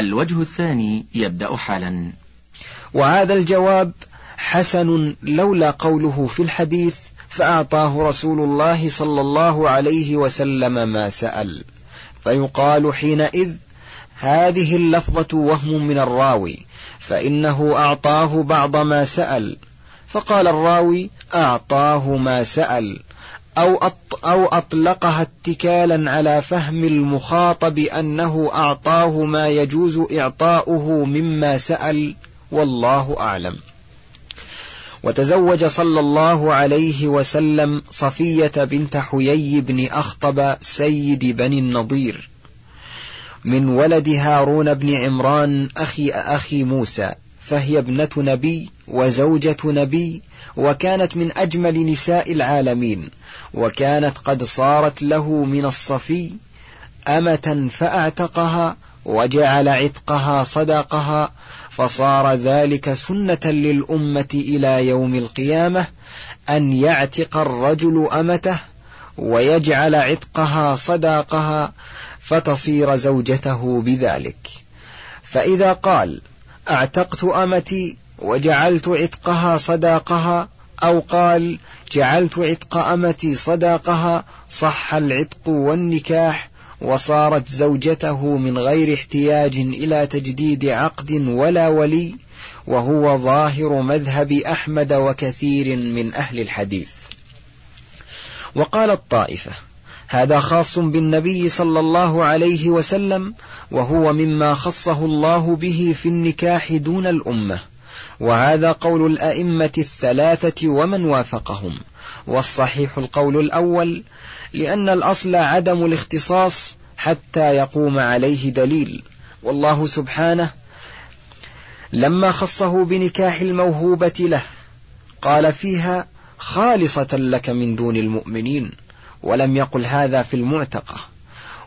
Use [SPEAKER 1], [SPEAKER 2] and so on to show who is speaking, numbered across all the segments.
[SPEAKER 1] الوجه الثاني يبدأ حالا.
[SPEAKER 2] وهذا الجواب حسن لولا قوله في الحديث فأعطاه رسول الله صلى الله عليه وسلم ما سأل. فيقال حينئذ هذه اللفظة وهم من الراوي فإنه أعطاه بعض ما سأل. فقال الراوي أعطاه ما سأل. أو, أو أطلقها اتكالا على فهم المخاطب أنه أعطاه ما يجوز إعطاؤه مما سأل والله أعلم. وتزوج صلى الله عليه وسلم صفية بنت حيي بن أخطب سيد بني النضير. من ولد هارون بن عمران أخي أخي موسى فهي ابنة نبي وزوجة نبي وكانت من أجمل نساء العالمين وكانت قد صارت له من الصفي أمة فأعتقها وجعل عتقها صدقها فصار ذلك سنة للأمة إلى يوم القيامة أن يعتق الرجل أمته ويجعل عتقها صداقها فتصير زوجته بذلك. فإذا قال أعتقت أمتي وجعلت عتقها صداقها أو قال جعلت عتق أمتي صداقها صح العتق والنكاح وصارت زوجته من غير احتياج إلى تجديد عقد ولا ولي وهو ظاهر مذهب أحمد وكثير من أهل الحديث. وقال الطائفة هذا خاص بالنبي صلى الله عليه وسلم وهو مما خصه الله به في النكاح دون الأمة. وهذا قول الأئمة الثلاثة ومن وافقهم. والصحيح القول الأول لأن الأصل عدم الاختصاص حتى يقوم عليه دليل. والله سبحانه لما خصه بنكاح الموهوبة له قال فيها خالصة لك من دون المؤمنين ولم يقل هذا في المعتقة.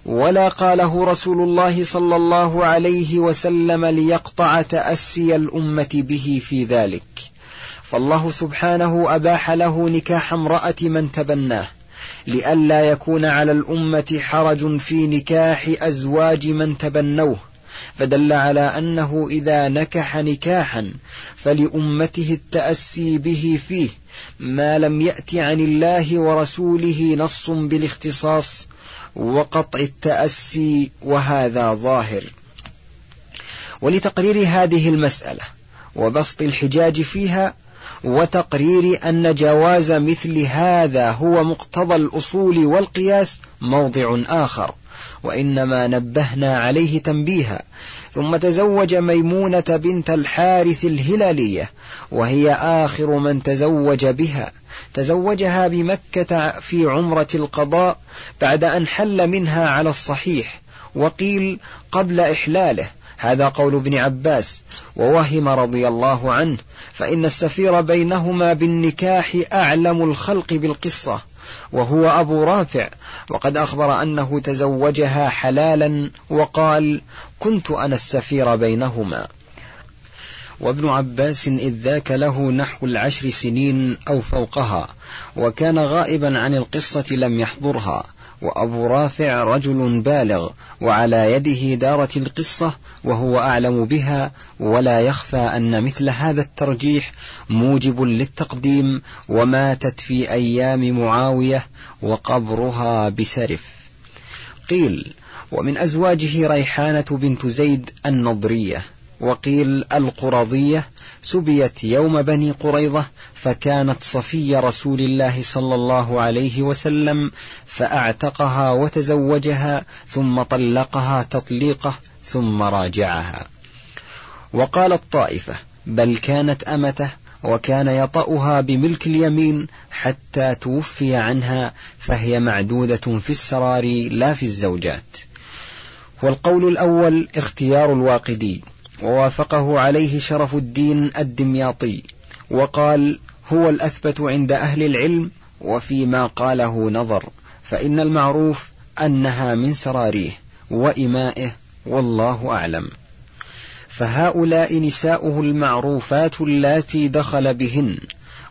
[SPEAKER 2] ولا قاله رسول الله صلى الله عليه وسلم ليقطع تأسي الأمة به في ذلك. فالله سبحانه أباح له نكاح امرأة من تبناه لئلا يكون على الأمة حرج في نكاح أزواج من تبنوه. فدل على أنه إذا نكح نكاحا فلأمته التأسي به فيه ما لم يأت عن الله ورسوله نص بالاختصاص وقطع التأسي وهذا ظاهر. ولتقرير هذه المسألة وبسط الحجاج فيها وتقرير أن جواز مثل هذا هو مقتضى الأصول والقياس موضع آخر وإنما نبهنا عليه تنبيها. ثم تزوج ميمونة بنت الحارث الهلالية وهي آخر من تزوج بها. تزوجها بمكة في عمرة القضاء بعد أن حل منها على الصحيح وقيل قبل إحلاله. هذا قول ابن عباس. ووهم رضي الله عنه فإن السفير بينهما بالنكاح أعلم الخلق بالقصة وهو أبو رافع. وقد أخبر أنه تزوجها حلالا وقال كنت أنا السفير بينهما وابن عباس إذ ذاك له نحو العشر سنين أو فوقها وكان غائبا عن القصة لم يحضرها وأبو رافع رجل بالغ وعلى يده دارت القصة وهو أعلم بها ولا يخفى أن مثل هذا الترجيح موجب للتقديم وماتت في أيام معاوية وقبرها بسرف. قيل ومن أزواجه ريحانة بنت زيد النضرية. وقيل القرظية سبيت يوم بني قريظة فكانت صفي رسول الله صلى الله عليه وسلم فأعتقها وتزوجها ثم طلقها تطليقه ثم راجعها. وقال الطائفة بل كانت أمته وكان يطأها بملك اليمين حتى توفي عنها فهي معدودة في السرار لا في الزوجات. والقول الأول اختيار الواقدي. ووافقه عليه شرف الدين الدمياطي وقال هو الأثبت عند أهل العلم وفيما قاله نظر فإن المعروف أنها من سراريه وإمائه والله أعلم. فهؤلاء نساؤه المعروفات اللاتي دخل بهن.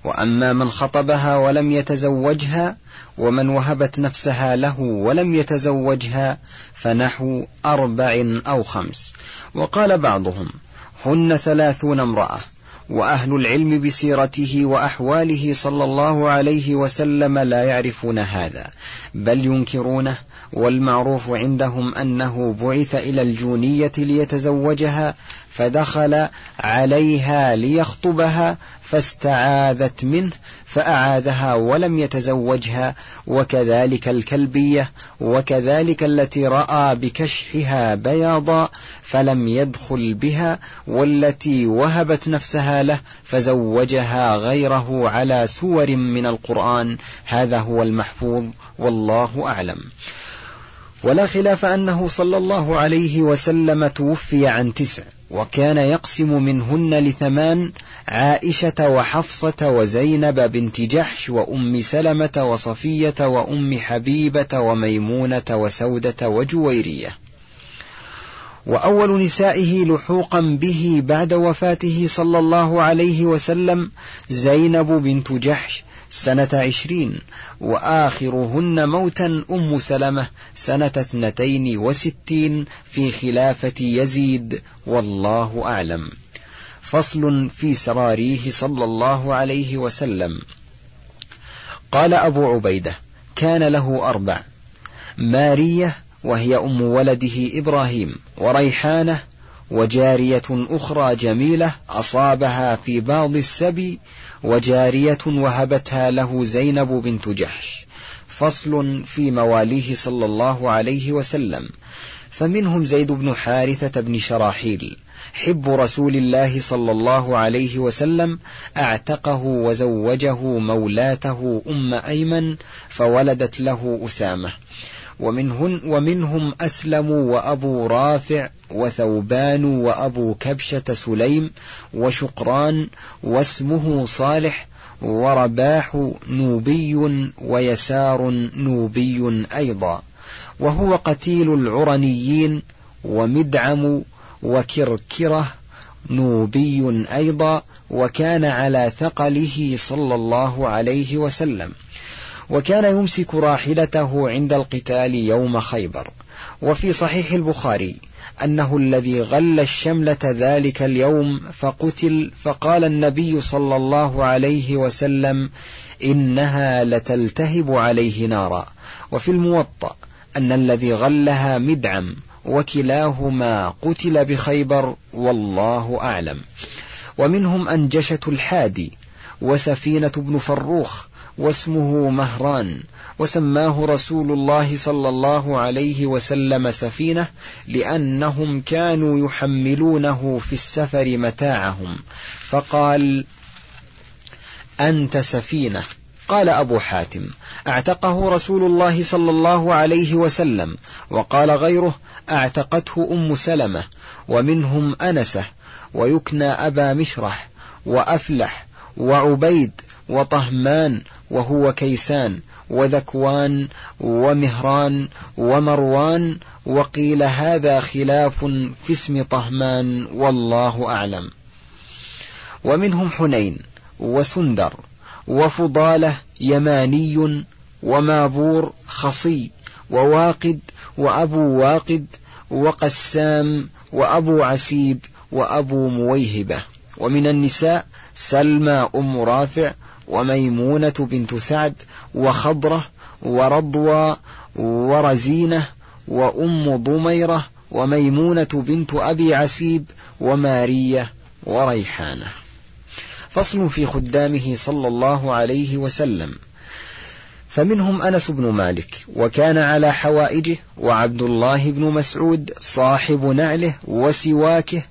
[SPEAKER 2] وأما من خطبها ولم يتزوجها ومن وهبت نفسها له ولم يتزوجها فنحو أربع أو خمس. وقال بعضهم هن ثلاثون امرأة وأهل العلم بسيرته وأحواله صلى الله عليه وسلم لا يعرفون هذا بل ينكرونه والمعروف عندهم أنه بعث إلى الجونية ليتزوجها فدخل عليها ليخطبها فاستعاذت منه فأعاذها ولم يتزوجها وكذلك الكلبية وكذلك التي رأى بكشحها بياضا فلم يدخل بها والتي وهبت نفسها له فزوجها غيره على سور من القرآن. هذا هو المحفوظ والله أعلم. ولا خلاف أنه صلى الله عليه وسلم توفي عن تسع. وكان يقسم منهن لثمان عائشة وحفصة وزينب بنت جحش وأم سلمة وصفية وأم حبيبة وميمونة وسودة وجويرية. وأول نسائه لحوقا به بعد وفاته صلى الله عليه وسلم زينب بنت جحش سنة عشرين وآخرهن موتا أم سلمة سنة اثنتين وستين في خلافة يزيد والله أعلم. فصل في سراريه صلى الله عليه وسلم. قال أبو عبيدة كان له أربع مارية وهي أم ولده إبراهيم وريحانة وجارية أخرى جميلة أصابها في بعض السبي وجارية وهبتها له زينب بنت جحش. فصل في مواليه صلى الله عليه وسلم. فمنهم زيد بن حارثة بن شراحيل. حب رسول الله صلى الله عليه وسلم أعتقه وزوجه مولاته أم أيمن فولدت له أسامة. ومنهن ومنهم أسلم وأبو رافع وثوبان وأبو كبشة سليم وشقران واسمه صالح ورباح نوبي ويسار نوبي أيضا. وهو قتيل العرنيين ومدعم وكركرة نوبي أيضا وكان على ثقله صلى الله عليه وسلم. وكان يمسك راحلته عند القتال يوم خيبر. وفي صحيح البخاري أنه الذي غل الشملة ذلك اليوم فقتل فقال النبي صلى الله عليه وسلم إنها لتلتهب عليه نارا. وفي الموطأ أن الذي غلها مدعم وكلاهما قتل بخيبر والله أعلم. ومنهم أنجشة الحادي وسفينة بن فروخ واسمه مهران وسماه رسول الله صلى الله عليه وسلم سفينة لأنهم كانوا يحملونه في السفر متاعهم. فقال أنت سفينة؟ قال أبو حاتم أعتقه رسول الله صلى الله عليه وسلم وقال غيره أعتقته أم سلمة ومنهم أنسة ويكنى أبا مشرح وأفلح وعبيد وطهمان وهو كيسان وذكوان ومهران ومروان وقيل هذا خلاف في اسم طهمان والله أعلم. ومنهم حنين وسندر وفضالة يماني ومابور خصي وواقد وأبو واقد وقسام وأبو عسيب وأبو مويهبة. ومن النساء سلمى أم رافع وميمونة بنت سعد وخضرة ورضوى ورزينة وأم ضميرة وميمونة بنت أبي عسيب ومارية وريحانة. فصل في خدامه صلى الله عليه وسلم. فمنهم أنس بن مالك وكان على حوائجه وعبد الله بن مسعود صاحب نعله وسواكه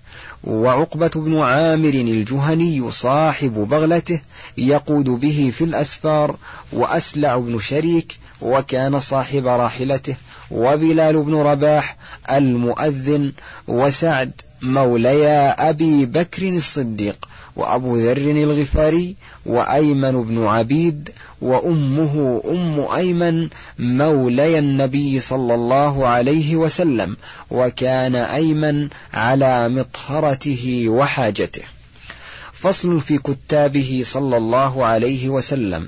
[SPEAKER 2] وعقبة بن عامر الجهني صاحب بغلته يقود به في الأسفار وأسلع بن شريك وكان صاحب راحلته وبلال بن رباح المؤذن وسعد موليا أبي بكر الصديق وأبو ذر الغفاري وأيمن بن عبيد وأمه أم أيمن مولي النبي صلى الله عليه وسلم وكان أيمن على مطهرته وحاجته. فصل في كتابه صلى الله عليه وسلم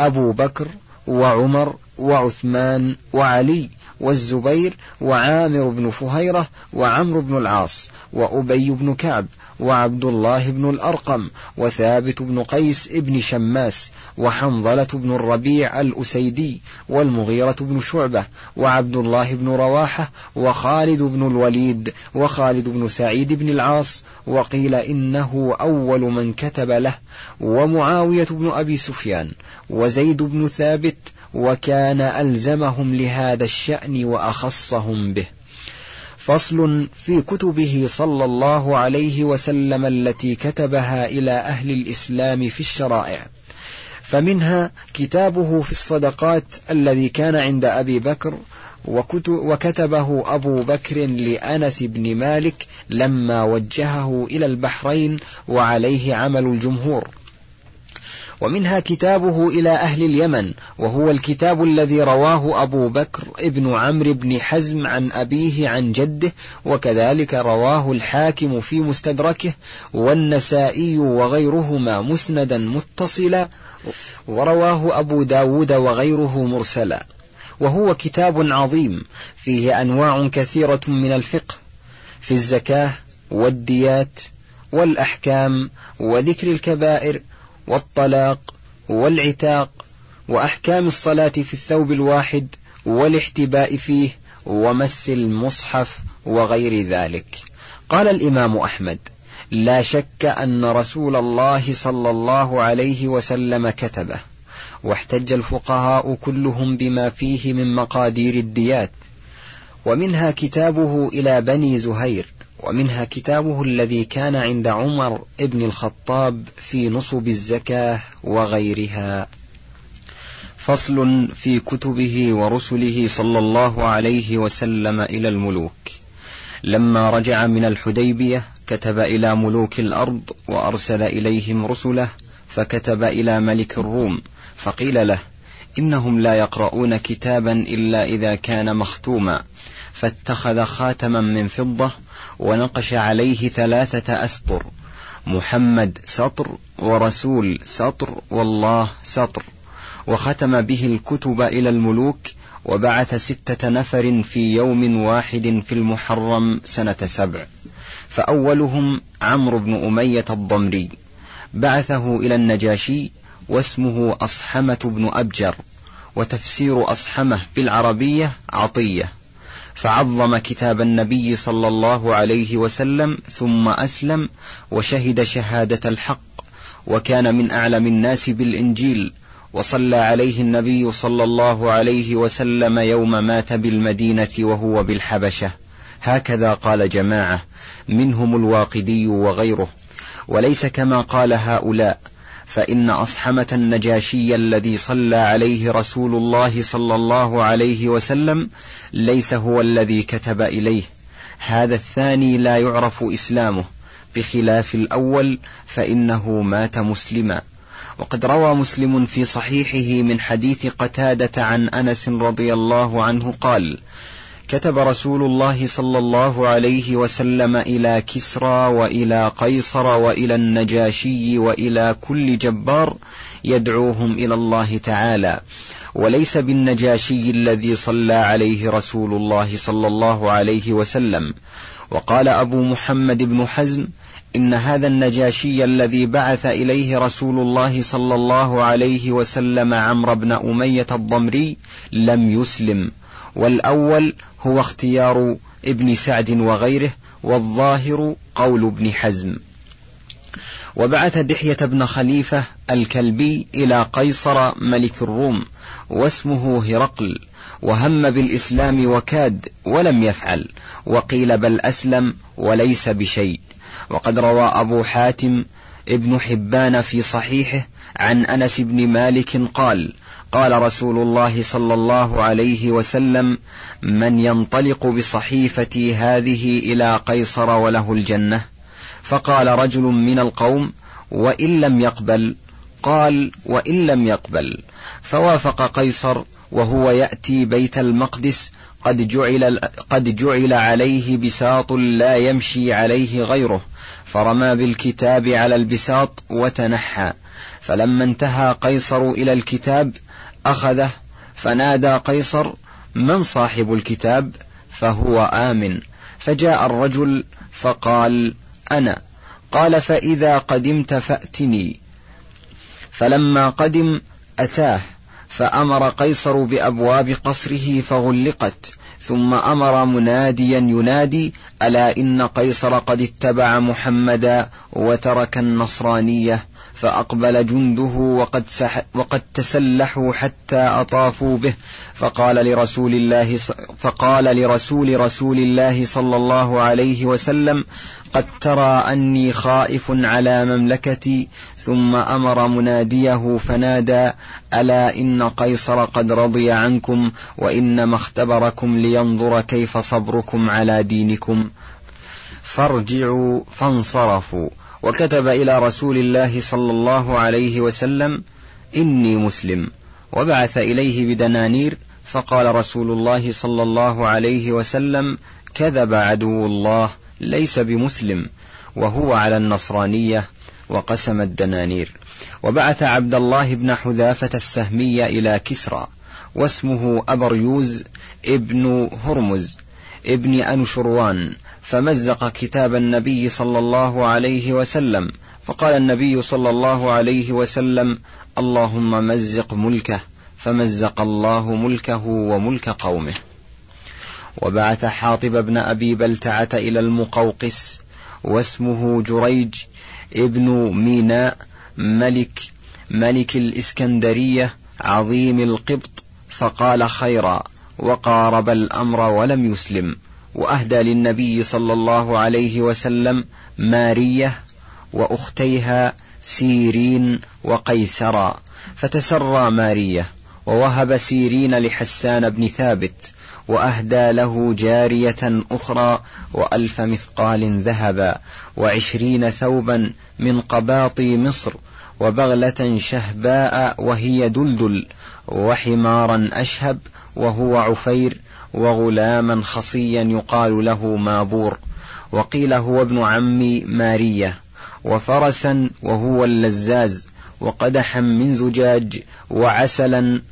[SPEAKER 2] أبو بكر وعمر وعثمان وعلي والزبير وعامر بن فهيرة وعمرو بن العاص وأبي بن كعب وعبد الله بن الأرقم وثابت بن قيس بن شماس وحنظلة بن الربيع الأسيدي والمغيرة بن شعبة وعبد الله بن رواحة وخالد بن الوليد وخالد بن سعيد بن العاص وقيل إنه أول من كتب له ومعاوية بن أبي سفيان وزيد بن ثابت وكان ألزمهم لهذا الشأن وأخصهم به فصل في كتبه صلى الله عليه وسلم التي كتبها إلى أهل الإسلام في الشرائع. فمنها كتابه في الصدقات الذي كان عند أبي بكر وكتبه أبو بكر لأنس بن مالك لما وجهه إلى البحرين وعليه عمل الجمهور. ومنها كتابه إلى أهل اليمن وهو الكتاب الذي رواه أبو بكر ابن عمرو بن حزم عن أبيه عن جده وكذلك رواه الحاكم في مستدركه والنسائي وغيرهما مسندا متصلا ورواه أبو داود وغيره مرسلا. وهو كتاب عظيم فيه أنواع كثيرة من الفقه في الزكاة والديات والأحكام وذكر الكبائر والطلاق والعتاق وأحكام الصلاة في الثوب الواحد والاحتباء فيه ومس المصحف وغير ذلك. قال الإمام أحمد لا شك أن رسول الله صلى الله عليه وسلم كتبه واحتج الفقهاء كلهم بما فيه من مقادير الديات ومنها كتابه إلى بني زهير ومنها كتابه الذي كان عند عمر ابن الخطاب في نصب الزكاة وغيرها. فصل في كتبه ورسله صلى الله عليه وسلم إلى الملوك. لما رجع من الحديبية كتب إلى ملوك الأرض وأرسل إليهم رسله فكتب إلى ملك الروم فقيل له إنهم لا يقرؤون كتابا إلا إذا كان مختوما فاتخذ خاتما من فضة ونقش عليه ثلاثة أسطر محمد سطر ورسول سطر والله سطر. وختم به الكتب إلى الملوك وبعث ستة نفر في يوم واحد في المحرم سنة سبع. فأولهم عمرو بن أمية الضمري. بعثه إلى النجاشي واسمه أصحمة بن أبجر. وتفسير أصحمة بالعربية عطية. فعظم كتاب النبي صلى الله عليه وسلم ثم أسلم وشهد شهادة الحق وكان من أعلم الناس بالإنجيل وصلى عليه النبي صلى الله عليه وسلم يوم مات بالمدينة وهو بالحبشة. هكذا قال جماعة منهم الواقدي وغيره. وليس كما قال هؤلاء فإن أصحمة النجاشي الذي صلى عليه رسول الله صلى الله عليه وسلم ليس هو الذي كتب إليه. هذا الثاني لا يعرف إسلامه. بخلاف الأول فإنه مات مسلما. وقد روى مسلم في صحيحه من حديث قتادة عن أنس رضي الله عنه قال كتب رسول الله صلى الله عليه وسلم إلى كسرى وإلى قيصر وإلى النجاشي وإلى كل جبار يدعوهم إلى الله تعالى. وليس بالنجاشي الذي صلى عليه رسول الله صلى الله عليه وسلم. وقال أبو محمد بن حزم إن هذا النجاشي الذي بعث إليه رسول الله صلى الله عليه وسلم عمرو بن أمية الضمري لم يسلم. والأول هو اختيار ابن سعد وغيره والظاهر قول ابن حزم. وبعث دحية بن خليفة الكلبي إلى قيصر ملك الروم واسمه هرقل وهم بالإسلام وكاد ولم يفعل وقيل بل أسلم وليس بشيء. وقد روى أبو حاتم ابن حبان في صحيحه عن أنس بن مالك قال قال رسول الله صلى الله عليه وسلم من ينطلق بصحيفتي هذه إلى قيصر وله الجنة. فقال رجل من القوم وإن لم يقبل؟ قال وإن لم يقبل. فوافق قيصر وهو يأتي بيت المقدس قد جعل, قد جعل عليه بساط لا يمشي عليه غيره فرمى بالكتاب على البساط وتنحى. فلما انتهى قيصر إلى الكتاب أخذه فنادى قيصر من صاحب الكتاب فهو آمن. فجاء الرجل فقال أنا. قال فإذا قدمت فأتني. فلما قدم أتاه فأمر قيصر بأبواب قصره فغلقت. ثم أمر مناديا ينادي ألا إن قيصر قد اتبع محمدا وترك النصرانية؟ فأقبل جنده وقد, سح وقد تسلحوا حتى أطافوا به. فقال لرسول الله فقال لرسول رسول الله صلى الله عليه وسلم قد ترى أني خائف على مملكتي ثم أمر مناديه فنادى ألا إن قيصر قد رضي عنكم وإنما اختبركم لينظر كيف صبركم على دينكم. فارجعوا فانصرفوا. وكتب إلى رسول الله صلى الله عليه وسلم إني مسلم. وبعث إليه بدنانير فقال رسول الله صلى الله عليه وسلم كذب عدو الله ليس بمسلم وهو على النصرانية وقسم الدنانير. وبعث عبد الله بن حذافة السهمي إلى كسرى واسمه أبريوز ابن هرمز ابن أنشروان فمزق كتاب النبي صلى الله عليه وسلم. فقال النبي صلى الله عليه وسلم اللهم مزق ملكه فمزق الله ملكه وملك قومه. وبعث حاطب بن أبي بلتعة إلى المقوقس واسمه جريج ابن ميناء ملك ملك الإسكندرية عظيم القبط فقال خيرا وقارب الأمر ولم يسلم. وأهدى للنبي صلى الله عليه وسلم مارية وأختيها سيرين وقيسرا فتسرى مارية ووهب سيرين لحسان بن ثابت وأهدى له جارية أخرى وألف مثقال ذهبا وعشرين ثوبا من قباطي مصر وبغلة شهباء وهي دلدل وحمارا أشهب وهو عفير وغلاما خصيا يقال له مابور. وقيل هو ابن عم مارية. وفرسا وهو اللزاز. وقدحا من زجاج وعسلا.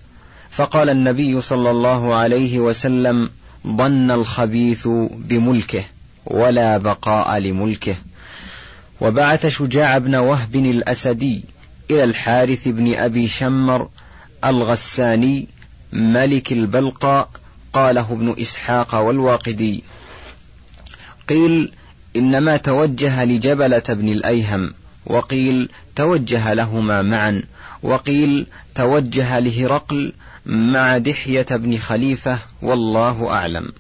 [SPEAKER 2] فقال النبي صلى الله عليه وسلم ظن الخبيث بملكه ولا بقاء لملكه. وبعث شجاع بن وهب الأسدي إلى الحارث بن أبي شمر الغساني ملك البلقاء قاله ابن إسحاق والواقدي. قيل إنما توجه لجبلة بن الأيهم وقيل توجه لهما معا وقيل توجه لهرقل مع دحية بن خليفة والله أعلم.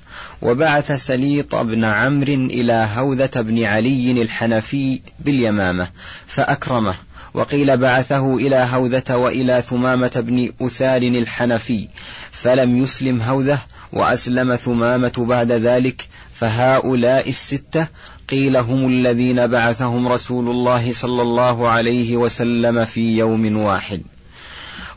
[SPEAKER 2] وبعث سليط بن عمرو إلى هوذة بن علي الحنفي باليمامة فأكرمه. وقيل بعثه إلى هوذة وإلى ثمامة بن أثال الحنفي فلم يسلم هوذة وأسلم ثمامة بعد ذلك فهؤلاء الستة قيل هم الذين بعثهم رسول الله صلى الله عليه وسلم في يوم واحد.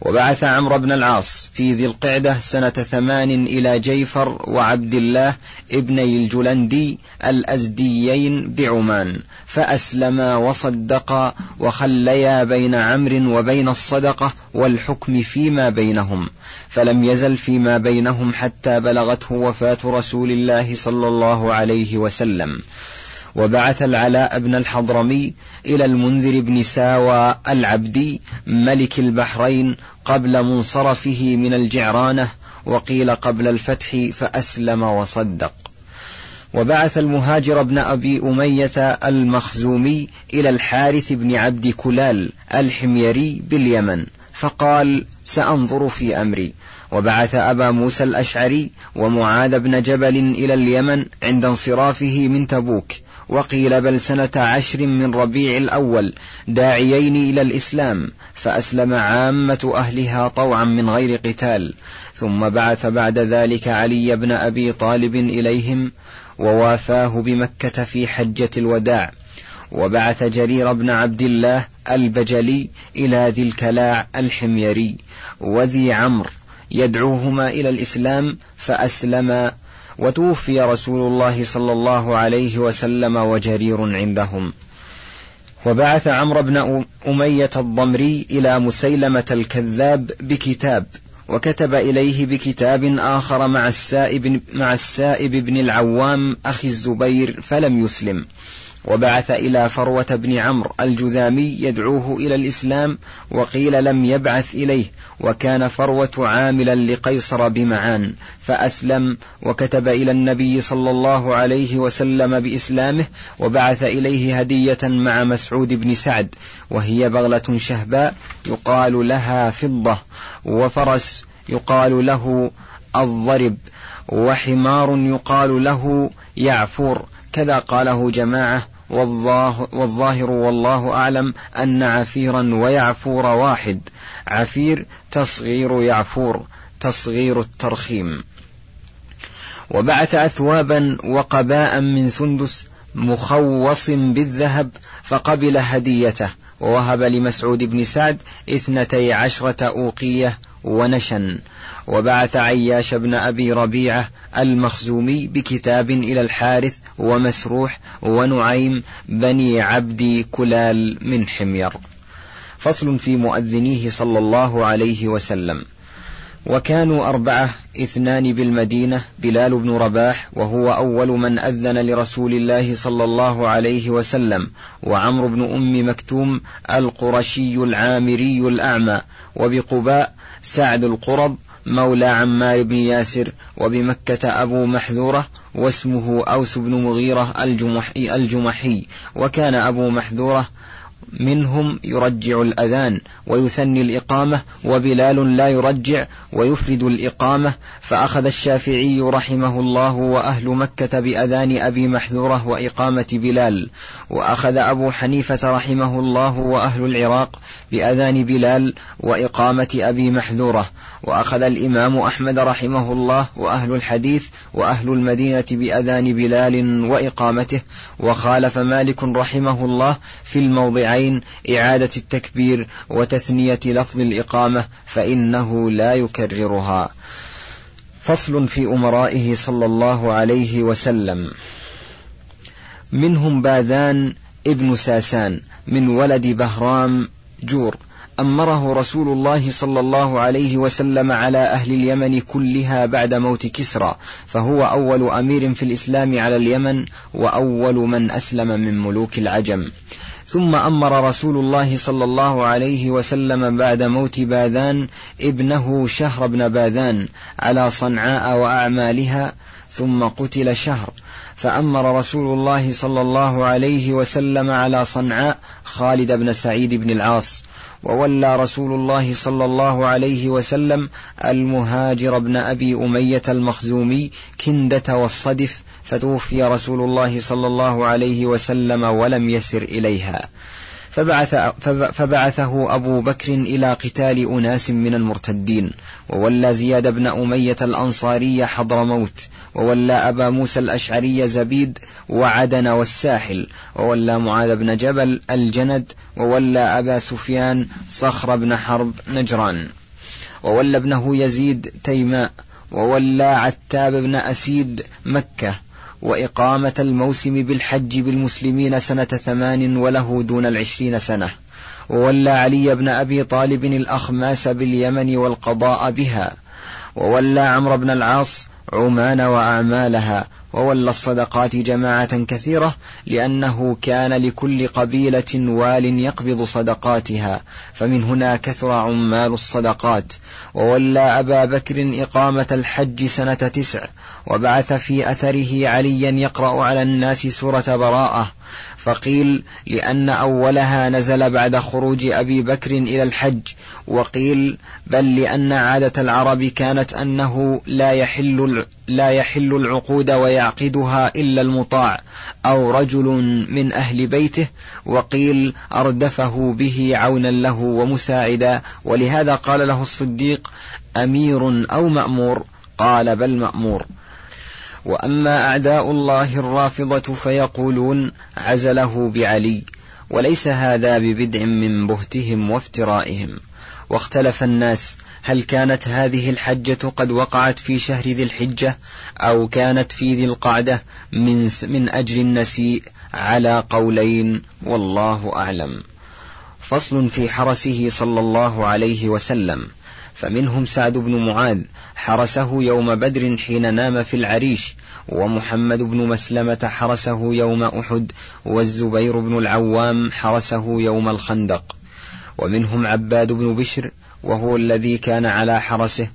[SPEAKER 2] وبعث عمرو بن العاص في ذي القعدة سنة ثمان إلى جيفر وعبد الله ابني الجلندي الأزديين بعمان فأسلما وصدقا وخليا بين عمرو وبين الصدقة والحكم فيما بينهم فلم يزل فيما بينهم حتى بلغته وفاة رسول الله صلى الله عليه وسلم. وبعث العلاء بن الحضرمي إلى المنذر بن ساوى العبدي ملك البحرين قبل منصرفه من الجعرانة وقيل قبل الفتح فأسلم وصدق. وبعث المهاجر بن أبي أمية المخزومي إلى الحارث بن عبد كلال الحميري باليمن فقال سأنظر في أمري. وبعث أبا موسى الأشعري ومعاذ بن جبل إلى اليمن عند انصرافه من تبوك وقيل بل سنة عشر من ربيع الأول داعيين إلى الإسلام فأسلم عامة أهلها طوعا من غير قتال. ثم بعث بعد ذلك علي بن أبي طالب إليهم ووافاه بمكة في حجة الوداع. وبعث جرير بن عبد الله البجلي إلى ذي الكلاع الحميري وذي عمرو. يدعوهما إلى الإسلام فأسلما وتوفي رسول الله صلى الله عليه وسلم وجرير عندهم. وبعث عمرو بن أمية الضمري إلى مسيلمة الكذاب بكتاب وكتب إليه بكتاب آخر مع السائب, مع السائب بن العوام أخي الزبير فلم يسلم. وبعث إلى فروة بن عمرو الجذامي يدعوه إلى الإسلام وقيل لم يبعث إليه وكان فروة عاملا لقيصر بمعان فأسلم وكتب إلى النبي صلى الله عليه وسلم بإسلامه وبعث إليه هدية مع مسعود بن سعد وهي بغلة شهباء يقال لها فضة وفرس يقال له الضرب وحمار يقال له يعفور. كذا قاله جماعة والظاهر والله أعلم أن عفيرا ويعفور واحد. عفير تصغير يعفور تصغير الترخيم. وبعث أثوابا وقباء من سندس مخوص بالذهب فقبل هديته. ووهب لمسعود بن سعد اثنتي عشرة أوقية ونشن. وبعث عياش بن أبي ربيعة المخزومي بكتاب إلى الحارث ومسروح ونعيم بني عبد كلال من حمير. فصل في مؤذنيه صلى الله عليه وسلم. وكانوا أربعة اثنان بالمدينة بلال بن رباح وهو أول من أذن لرسول الله صلى الله عليه وسلم وعمرو بن أم مكتوم القرشي العامري الأعمى وبقباء سعد القرض مولى عمار بن ياسر وبمكة أبو محذورة واسمه أوس بن مغيرة الجمحي, الجمحي وكان أبو محذورة منهم يرجع الأذان ويثني الإقامة وبلال لا يرجع ويفرد الإقامة فأخذ الشافعي رحمه الله وأهل مكة بأذان أبي محذورة وإقامة بلال وأخذ أبو حنيفة رحمه الله وأهل العراق بأذان بلال وإقامة أبي محذورة وأخذ الإمام أحمد رحمه الله وأهل الحديث وأهل المدينة بأذان بلال وإقامته وخالف مالك رحمه الله في الموضعين إعادة التكبير وتثنية لفظ الإقامة فإنه لا يكررها. فصل في أمرائه صلى الله عليه وسلم. منهم باذان ابن ساسان من ولد بهرام جور. أمره رسول الله صلى الله عليه وسلم على أهل اليمن كلها بعد موت كسرى فهو أول أمير في الإسلام على اليمن وأول من أسلم من ملوك العجم. ثم أمر رسول الله صلى الله عليه وسلم بعد موت باذان ابنه شهر بن باذان على صنعاء وأعمالها ثم قتل شهر. فأمر رسول الله صلى الله عليه وسلم على صنعاء خالد بن سعيد بن العاص. وولى رسول الله صلى الله عليه وسلم المهاجر بن أبي أمية المخزومي كندة والصدف فتوفي رسول الله صلى الله عليه وسلم ولم يسر إليها. فبعث فبعثه أبو بكر إلى قتال أناس من المرتدين وولى زياد بن أمية الأنصاري حضرموت وولى أبا موسى الأشعري زبيد وعدن والساحل وولى معاذ بن جبل الجند وولى أبا سفيان صخر بن حرب نجران. وولى ابنه يزيد تيماء وولى عتاب بن أسيد مكة وإقامة الموسم بالحج بالمسلمين سنة ثمان وله دون العشرين سنة. وولى علي بن أبي طالب الأخماس باليمن والقضاء بها. وولى عمرو بن العاص عمان وأعمالها. وولى الصدقات جماعة كثيرة لأنه كان لكل قبيلة وال يقبض صدقاتها فمن هنا كثر عمال الصدقات. وولى أبا بكر إقامة الحج سنة تسع وبعث في أثره عليا يقرأ على الناس سورة براءة. فقيل لأن أولها نزل بعد خروج أبي بكر إلى الحج وقيل بل لأن عادة العرب كانت أنه لا يحل لا يحل العقود ويعقدها إلا المطاع أو رجل من أهل بيته وقيل أردفه به عونا له ومساعدا. ولهذا قال له الصديق أمير أو مأمور؟ قال بل مأمور. وأما أعداء الله الرافضة فيقولون عزله بعلي وليس هذا ببدع من بهتهم وافترائهم. واختلف الناس هل كانت هذه الحجة قد وقعت في شهر ذي الحجة أو كانت في ذي القعدة من, من أجل النسيء على قولين والله أعلم. فصل في حرسه صلى الله عليه وسلم. فمنهم سعد بن معاذ حرسه يوم بدر حين نام في العريش ومحمد بن مسلمة حرسه يوم أحد والزبير بن العوام حرسه يوم الخندق. ومنهم عباد بن بشر وهو الذي كان على حرسه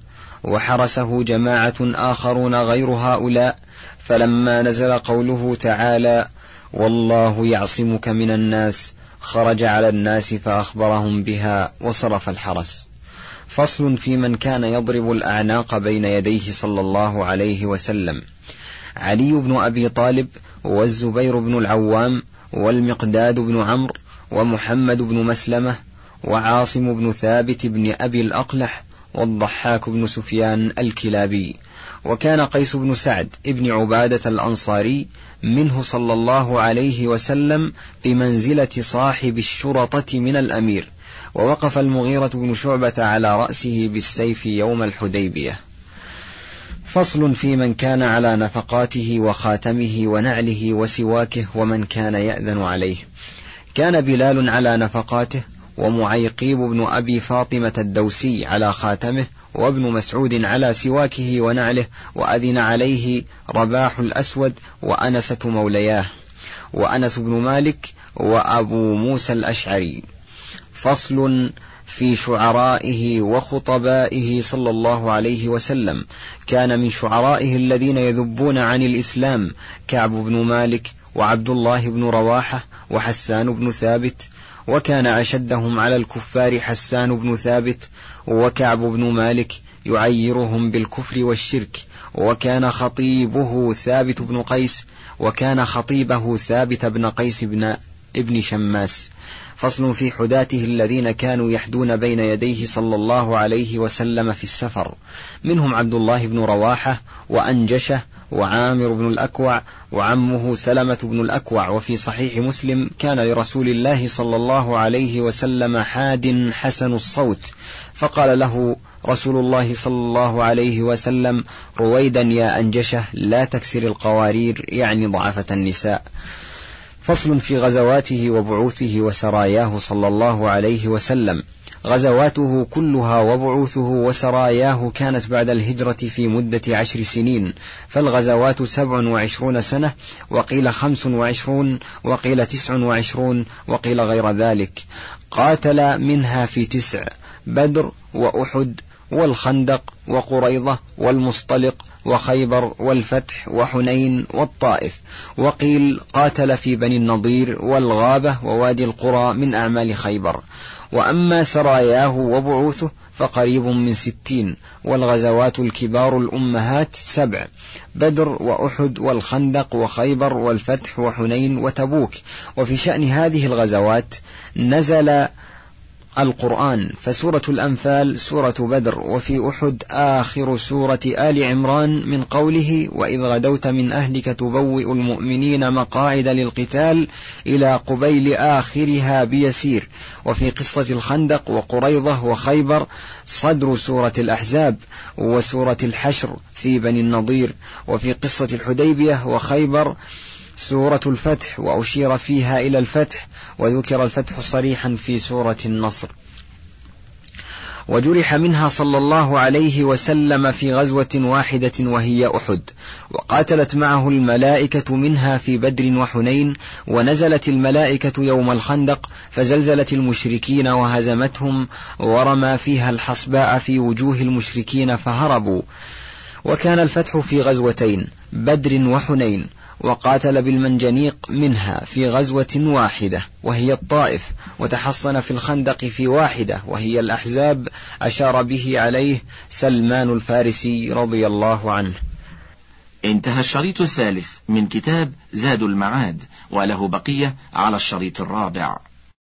[SPEAKER 2] وحرسه جماعة آخرون غير هؤلاء فلما نزل قوله تعالى والله يعصمك من الناس خرج على الناس فأخبرهم بها وصرف الحرس. فصل في من كان يضرب الأعناق بين يديه صلى الله عليه وسلم. علي بن أبي طالب والزبير بن العوام والمقداد بن عمرو ومحمد بن مسلمة وعاصم بن ثابت بن أبي الأقلح والضحاك بن سفيان الكلابي. وكان قيس بن سعد ابن عبادة الأنصاري منه صلى الله عليه وسلم بمنزلة صاحب الشرطة من الأمير. ووقف المغيرة بن شعبة على رأسه بالسيف يوم الحديبية. فصل في من كان على نفقاته وخاتمه ونعله وسواكه ومن كان يأذن عليه. كان بلال على نفقاته ومعيقيب بن أبي فاطمة الدوسي على خاتمه وابن مسعود على سواكه ونعله وأذن عليه رباح الأسود وأنسة مولياه وأنس بن مالك وأبو موسى الأشعري. فصل في شعرائه وخطبائه صلى الله عليه وسلم. كان من شعرائه الذين يذبون عن الإسلام كعب بن مالك وعبد الله بن رواحة وحسان بن ثابت وكان أشدهم على الكفار حسان بن ثابت وكعب بن مالك يعيرهم بالكفر والشرك وكان خطيبه ثابت بن قيس وكان خطيبه ثابت بن قيس بن ابن شماس. فصل في حداته الذين كانوا يحدون بين يديه صلى الله عليه وسلم في السفر. منهم عبد الله بن رواحة وأنجشة وعامر بن الأكوع وعمه سلمة بن الأكوع وفي صحيح مسلم كان لرسول الله صلى الله عليه وسلم حاد حسن الصوت فقال له رسول الله صلى الله عليه وسلم رويدا يا أنجشة لا تكسر القوارير يعني ضعفة النساء. فصل في غزواته وبعوثه وسراياه صلى الله عليه وسلم. غزواته كلها وبعوثه وسراياه كانت بعد الهجرة في مدة عشر سنين فالغزوات سبع وعشرون سنة وقيل خمس وعشرون وقيل تسع وعشرون وقيل غير ذلك. قاتل منها في تسع بدر وأحد والخندق وقريضة والمصطلق وخيبر والفتح وحنين والطائف. وقيل قاتل في بني النضير والغابة ووادي القرى من أعمال خيبر. وأما سراياه وبعوثه فقريب من ستين والغزوات الكبار الأمهات سبع بدر وأحد والخندق وخيبر والفتح وحنين وتبوك. وفي شأن هذه الغزوات نزل القرآن فسورة الأنفال سورة بدر وفي أحد آخر سورة آل عمران من قوله وإذ غدوت من أهلك تبوئ المؤمنين مقاعد للقتال إلى قبيل آخرها بيسير وفي قصة الخندق وقريضة وخيبر صدر سورة الأحزاب وسورة الحشر في بني النضير. وفي قصة الحديبية وخيبر سورة الفتح وأشير فيها إلى الفتح وذكر الفتح صريحا في سورة النصر. وجرح منها صلى الله عليه وسلم في غزوة واحدة وهي أحد وقاتلت معه الملائكة منها في بدر وحنين ونزلت الملائكة يوم الخندق فزلزلت المشركين وهزمتهم ورمى فيها الحصباء في وجوه المشركين فهربوا. وكان الفتح في غزوتين بدر وحنين وقاتل بالمنجنيق منها في غزوة واحدة وهي الطائف وتحصن في الخندق في واحدة وهي الأحزاب أشار به عليه سلمان الفارسي رضي الله عنه.
[SPEAKER 1] انتهى الشريط الثالث من كتاب زاد المعاد وله بقية على الشريط الرابع.